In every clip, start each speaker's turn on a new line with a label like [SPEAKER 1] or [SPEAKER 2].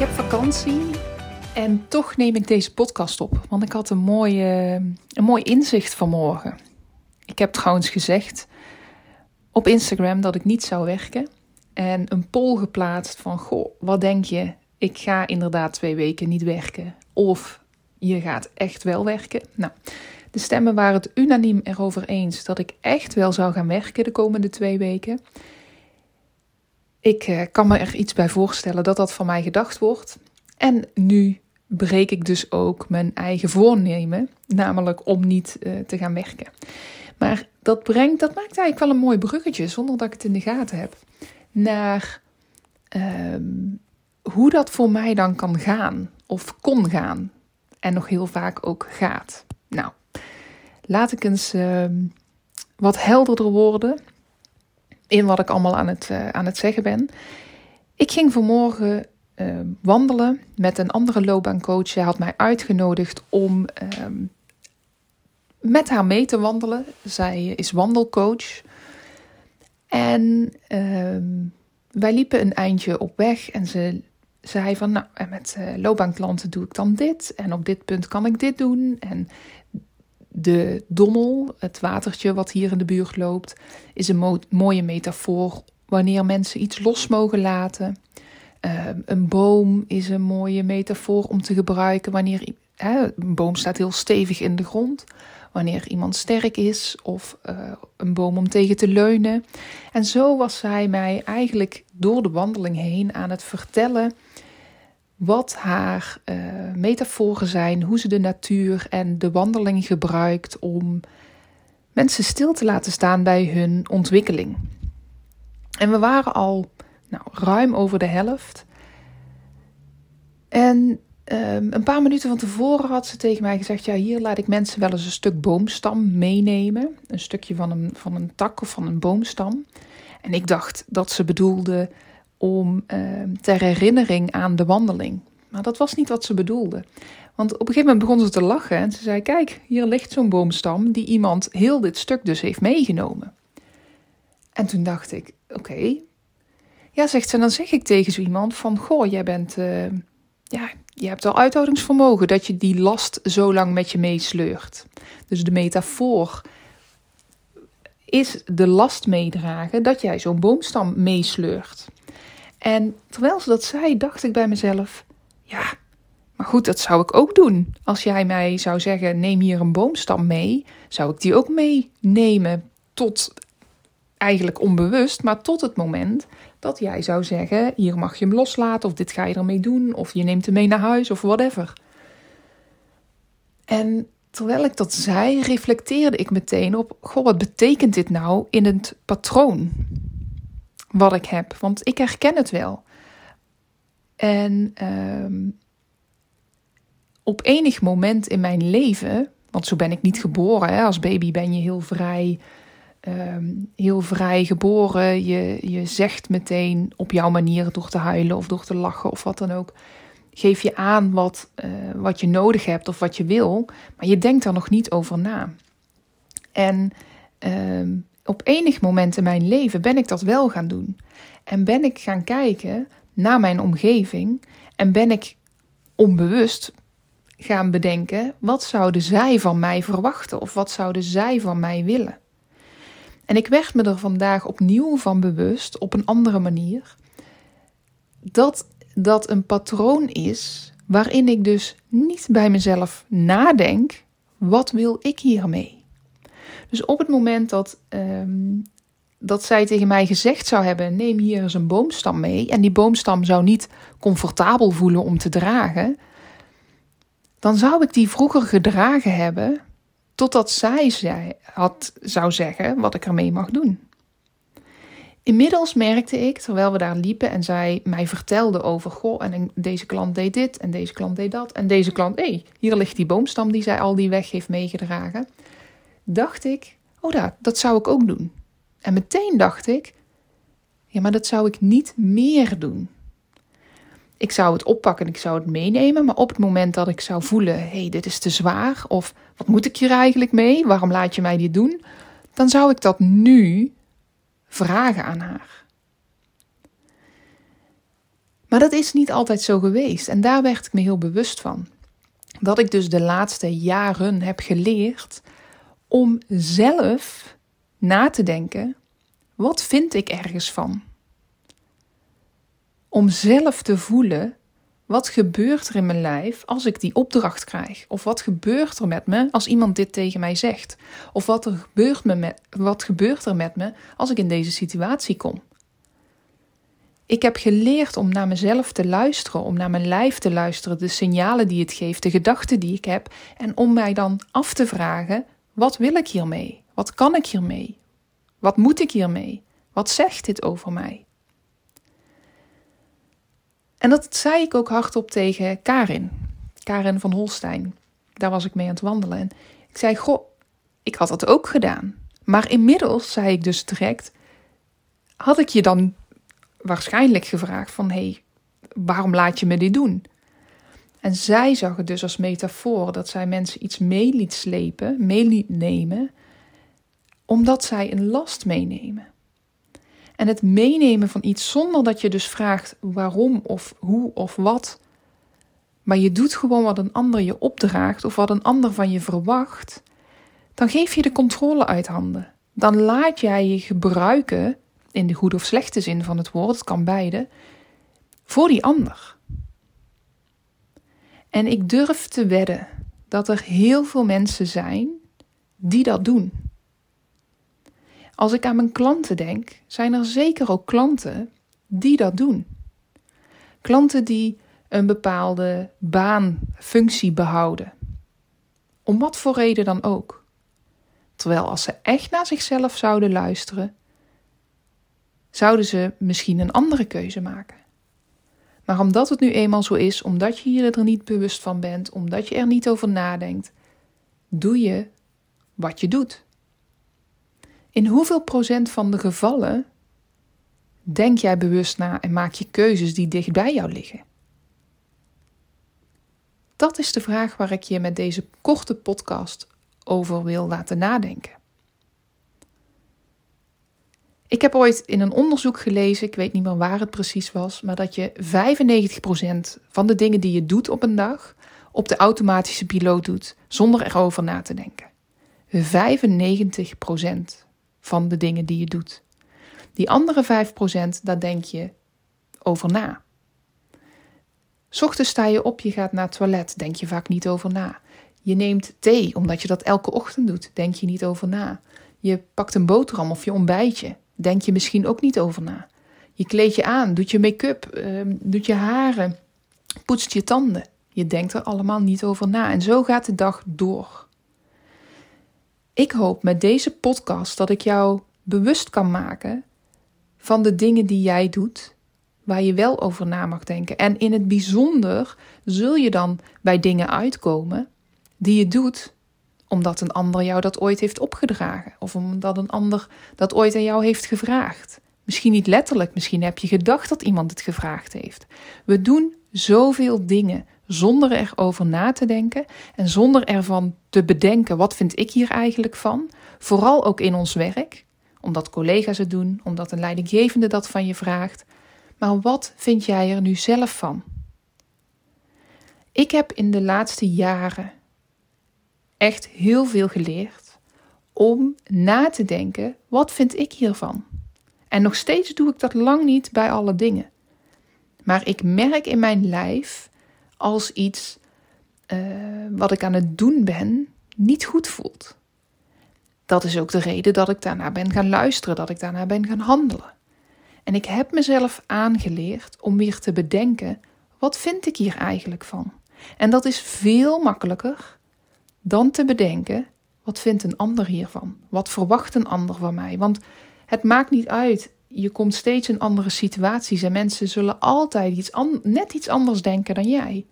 [SPEAKER 1] Heb vakantie en toch neem ik deze podcast op. Want ik had een, mooie, een mooi inzicht vanmorgen. Ik heb trouwens gezegd op Instagram dat ik niet zou werken. En een poll geplaatst van: Goh, wat denk je? Ik ga inderdaad twee weken niet werken. Of je gaat echt wel werken. Nou, de stemmen waren het unaniem erover eens dat ik echt wel zou gaan werken de komende twee weken. Ik eh, kan me er iets bij voorstellen dat dat van mij gedacht wordt. En nu breek ik dus ook mijn eigen voornemen, namelijk om niet uh, te gaan werken. Maar dat brengt, dat maakt eigenlijk wel een mooi bruggetje, zonder dat ik het in de gaten heb, naar uh, hoe dat voor mij dan kan gaan, of kon gaan, en nog heel vaak ook gaat. Nou, laat ik eens uh, wat helderder worden in wat ik allemaal aan het, uh, aan het zeggen ben. Ik ging vanmorgen uh, wandelen met een andere loopbaancoach. Hij had mij uitgenodigd om uh, met haar mee te wandelen. Zij is wandelcoach. En ehm, wij liepen een eindje op weg en ze zei van, nou, met uh, loopbaanklanten doe ik dan dit. En op dit punt kan ik dit doen. En de dommel, het watertje wat hier in de buurt loopt, is een mooie metafoor wanneer mensen iets los mogen laten. Uh, een boom is een mooie metafoor om te gebruiken wanneer hè, een boom staat heel stevig in de grond. Wanneer iemand sterk is of uh, een boom om tegen te leunen. En zo was zij mij eigenlijk door de wandeling heen aan het vertellen wat haar uh, metaforen zijn, hoe ze de natuur en de wandeling gebruikt om mensen stil te laten staan bij hun ontwikkeling. En we waren al nou, ruim over de helft. En um, een paar minuten van tevoren had ze tegen mij gezegd: Ja, hier laat ik mensen wel eens een stuk boomstam meenemen. Een stukje van een, van een tak of van een boomstam. En ik dacht dat ze bedoelde om uh, ter herinnering aan de wandeling. Maar dat was niet wat ze bedoelde. Want op een gegeven moment begon ze te lachen en ze zei: Kijk, hier ligt zo'n boomstam die iemand heel dit stuk dus heeft meegenomen. En toen dacht ik: Oké. Ja, zegt ze, dan zeg ik tegen zo iemand van: Goh, jij bent. Uh, ja, je hebt al uithoudingsvermogen dat je die last zo lang met je meesleurt. Dus de metafoor is de last meedragen dat jij zo'n boomstam meesleurt. En terwijl ze dat zei, dacht ik bij mezelf: ja, maar goed, dat zou ik ook doen. Als jij mij zou zeggen: neem hier een boomstam mee, zou ik die ook meenemen tot eigenlijk onbewust, maar tot het moment dat jij zou zeggen: hier mag je hem loslaten, of dit ga je ermee doen, of je neemt hem mee naar huis, of whatever. En terwijl ik dat zei, reflecteerde ik meteen op: goh, wat betekent dit nou in het patroon wat ik heb? Want ik herken het wel. En um, op enig moment in mijn leven, want zo ben ik niet geboren, hè, als baby ben je heel vrij um, heel vrij geboren. Je, je zegt meteen op jouw manier door te huilen of door te lachen of wat dan ook. Geef je aan wat, uh, wat je nodig hebt of wat je wil, maar je denkt er nog niet over na. En um, op enig moment in mijn leven ben ik dat wel gaan doen. En ben ik gaan kijken naar mijn omgeving en ben ik onbewust gaan bedenken: wat zouden zij van mij verwachten of wat zouden zij van mij willen? En ik werd me er vandaag opnieuw van bewust, op een andere manier, dat dat een patroon is waarin ik dus niet bij mezelf nadenk: wat wil ik hiermee? Dus op het moment dat, um, dat zij tegen mij gezegd zou hebben: neem hier eens een boomstam mee, en die boomstam zou niet comfortabel voelen om te dragen, dan zou ik die vroeger gedragen hebben Totdat zij zei, had, zou zeggen wat ik ermee mag doen. Inmiddels merkte ik, terwijl we daar liepen en zij mij vertelde over: Goh, en deze klant deed dit en deze klant deed dat. En deze klant, hé, hey, hier ligt die boomstam die zij al die weg heeft meegedragen. Dacht ik: Oh, dat, dat zou ik ook doen. En meteen dacht ik: Ja, maar dat zou ik niet meer doen. Ik zou het oppakken en ik zou het meenemen, maar op het moment dat ik zou voelen: hé, hey, dit is te zwaar, of wat moet ik hier eigenlijk mee? Waarom laat je mij dit doen? Dan zou ik dat nu vragen aan haar. Maar dat is niet altijd zo geweest en daar werd ik me heel bewust van. Dat ik dus de laatste jaren heb geleerd om zelf na te denken: wat vind ik ergens van? Om zelf te voelen wat gebeurt er in mijn lijf als ik die opdracht krijg? Of wat gebeurt er met me als iemand dit tegen mij zegt? Of wat, gebeurt, me met, wat gebeurt er met me als ik in deze situatie kom? Ik heb geleerd om naar mezelf te luisteren, om naar mijn lijf te luisteren, de signalen die het geeft, de gedachten die ik heb, en om mij dan af te vragen: wat wil ik hiermee? Wat kan ik hiermee? Wat moet ik hiermee? Wat zegt dit over mij? En dat zei ik ook hardop tegen Karin, Karin van Holstein. Daar was ik mee aan het wandelen. En ik zei: Goh, ik had dat ook gedaan. Maar inmiddels zei ik dus direct: had ik je dan waarschijnlijk gevraagd van hé, hey, waarom laat je me dit doen? En zij zag het dus als metafoor dat zij mensen iets mee liet slepen, mee liet nemen, omdat zij een last meenemen. En het meenemen van iets zonder dat je dus vraagt waarom of hoe of wat. Maar je doet gewoon wat een ander je opdraagt of wat een ander van je verwacht. Dan geef je de controle uit handen. Dan laat jij je gebruiken, in de goede of slechte zin van het woord, het kan beide, voor die ander. En ik durf te wedden dat er heel veel mensen zijn die dat doen. Als ik aan mijn klanten denk, zijn er zeker ook klanten die dat doen. Klanten die een bepaalde baanfunctie behouden. Om wat voor reden dan ook. Terwijl als ze echt naar zichzelf zouden luisteren, zouden ze misschien een andere keuze maken. Maar omdat het nu eenmaal zo is, omdat je je er niet bewust van bent, omdat je er niet over nadenkt, doe je wat je doet. In hoeveel procent van de gevallen denk jij bewust na en maak je keuzes die dicht bij jou liggen? Dat is de vraag waar ik je met deze korte podcast over wil laten nadenken. Ik heb ooit in een onderzoek gelezen, ik weet niet meer waar het precies was, maar dat je 95% van de dingen die je doet op een dag op de automatische piloot doet, zonder erover na te denken. 95% van de dingen die je doet. Die andere 5%, daar denk je over na. Ochtends sta je op, je gaat naar het toilet, denk je vaak niet over na. Je neemt thee, omdat je dat elke ochtend doet, denk je niet over na. Je pakt een boterham of je ontbijtje, denk je misschien ook niet over na. Je kleed je aan, doet je make-up, uh, doet je haren, poetst je tanden. Je denkt er allemaal niet over na. En zo gaat de dag door. Ik hoop met deze podcast dat ik jou bewust kan maken van de dingen die jij doet, waar je wel over na mag denken. En in het bijzonder zul je dan bij dingen uitkomen die je doet omdat een ander jou dat ooit heeft opgedragen, of omdat een ander dat ooit aan jou heeft gevraagd. Misschien niet letterlijk, misschien heb je gedacht dat iemand het gevraagd heeft. We doen zoveel dingen zonder erover na te denken en zonder ervan te bedenken wat vind ik hier eigenlijk van, vooral ook in ons werk, omdat collega's het doen, omdat een leidinggevende dat van je vraagt. Maar wat vind jij er nu zelf van? Ik heb in de laatste jaren echt heel veel geleerd om na te denken: wat vind ik hiervan? En nog steeds doe ik dat lang niet bij alle dingen. Maar ik merk in mijn lijf als iets uh, wat ik aan het doen ben niet goed voelt. Dat is ook de reden dat ik daarna ben gaan luisteren, dat ik daarna ben gaan handelen. En ik heb mezelf aangeleerd om weer te bedenken: wat vind ik hier eigenlijk van? En dat is veel makkelijker dan te bedenken: wat vindt een ander hiervan? Wat verwacht een ander van mij? Want het maakt niet uit je komt steeds in andere situaties en mensen zullen altijd iets net iets anders denken dan jij.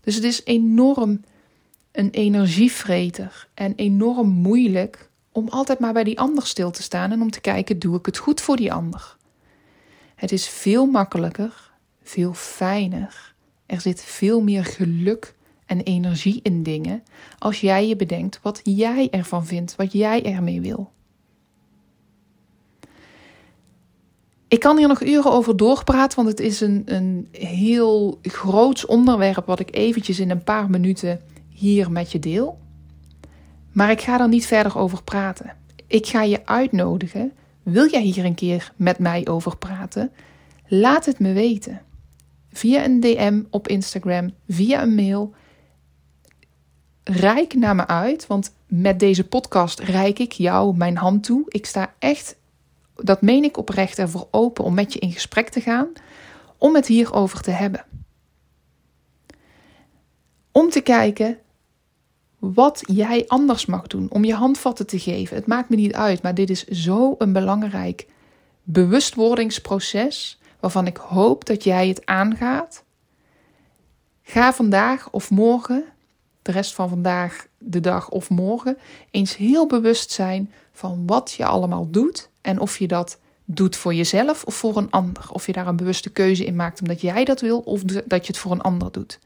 [SPEAKER 1] Dus het is enorm een energievreter en enorm moeilijk om altijd maar bij die ander stil te staan en om te kijken: doe ik het goed voor die ander? Het is veel makkelijker, veel fijner. Er zit veel meer geluk en energie in dingen als jij je bedenkt wat jij ervan vindt, wat jij ermee wil. Ik kan hier nog uren over doorpraten, want het is een, een heel groots onderwerp wat ik eventjes in een paar minuten hier met je deel. Maar ik ga er niet verder over praten. Ik ga je uitnodigen. Wil jij hier een keer met mij over praten? Laat het me weten. Via een DM op Instagram, via een mail. Rijk naar me uit, want met deze podcast reik ik jou mijn hand toe. Ik sta echt, dat meen ik oprecht, ervoor open om met je in gesprek te gaan, om het hierover te hebben. Om te kijken wat jij anders mag doen, om je handvatten te geven. Het maakt me niet uit, maar dit is zo een belangrijk bewustwordingsproces waarvan ik hoop dat jij het aangaat. Ga vandaag of morgen, de rest van vandaag, de dag of morgen, eens heel bewust zijn van wat je allemaal doet en of je dat doet voor jezelf of voor een ander. Of je daar een bewuste keuze in maakt omdat jij dat wil of dat je het voor een ander doet.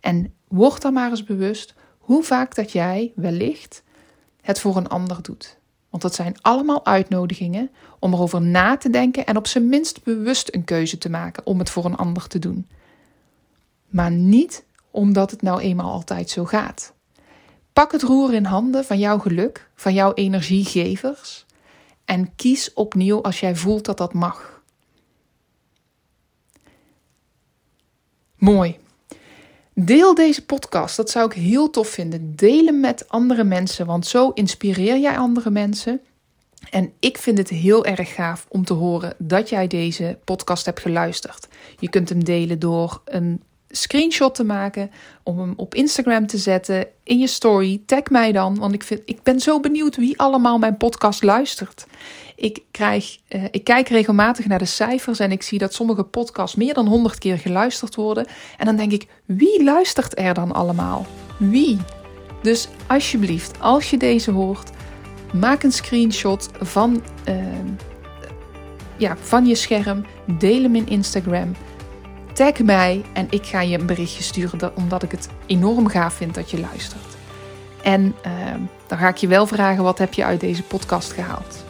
[SPEAKER 1] En word dan maar eens bewust hoe vaak dat jij wellicht het voor een ander doet. Want dat zijn allemaal uitnodigingen om erover na te denken en op zijn minst bewust een keuze te maken om het voor een ander te doen. Maar niet omdat het nou eenmaal altijd zo gaat. Pak het roer in handen van jouw geluk, van jouw energiegevers en kies opnieuw als jij voelt dat dat mag. Mooi. Deel deze podcast, dat zou ik heel tof vinden. Deel hem met andere mensen, want zo inspireer jij andere mensen. En ik vind het heel erg gaaf om te horen dat jij deze podcast hebt geluisterd. Je kunt hem delen door een screenshot te maken, om hem op Instagram te zetten, in je story. Tag mij dan, want ik, vind, ik ben zo benieuwd wie allemaal mijn podcast luistert. Ik, krijg, uh, ik kijk regelmatig naar de cijfers en ik zie dat sommige podcasts meer dan 100 keer geluisterd worden. En dan denk ik, wie luistert er dan allemaal? Wie? Dus alsjeblieft, als je deze hoort, maak een screenshot van, uh, ja, van je scherm. Deel hem in Instagram. Tag mij en ik ga je een berichtje sturen omdat ik het enorm gaaf vind dat je luistert. En uh, dan ga ik je wel vragen: wat heb je uit deze podcast gehaald?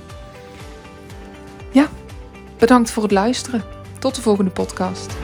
[SPEAKER 1] Ja, bedankt voor het luisteren. Tot de volgende podcast.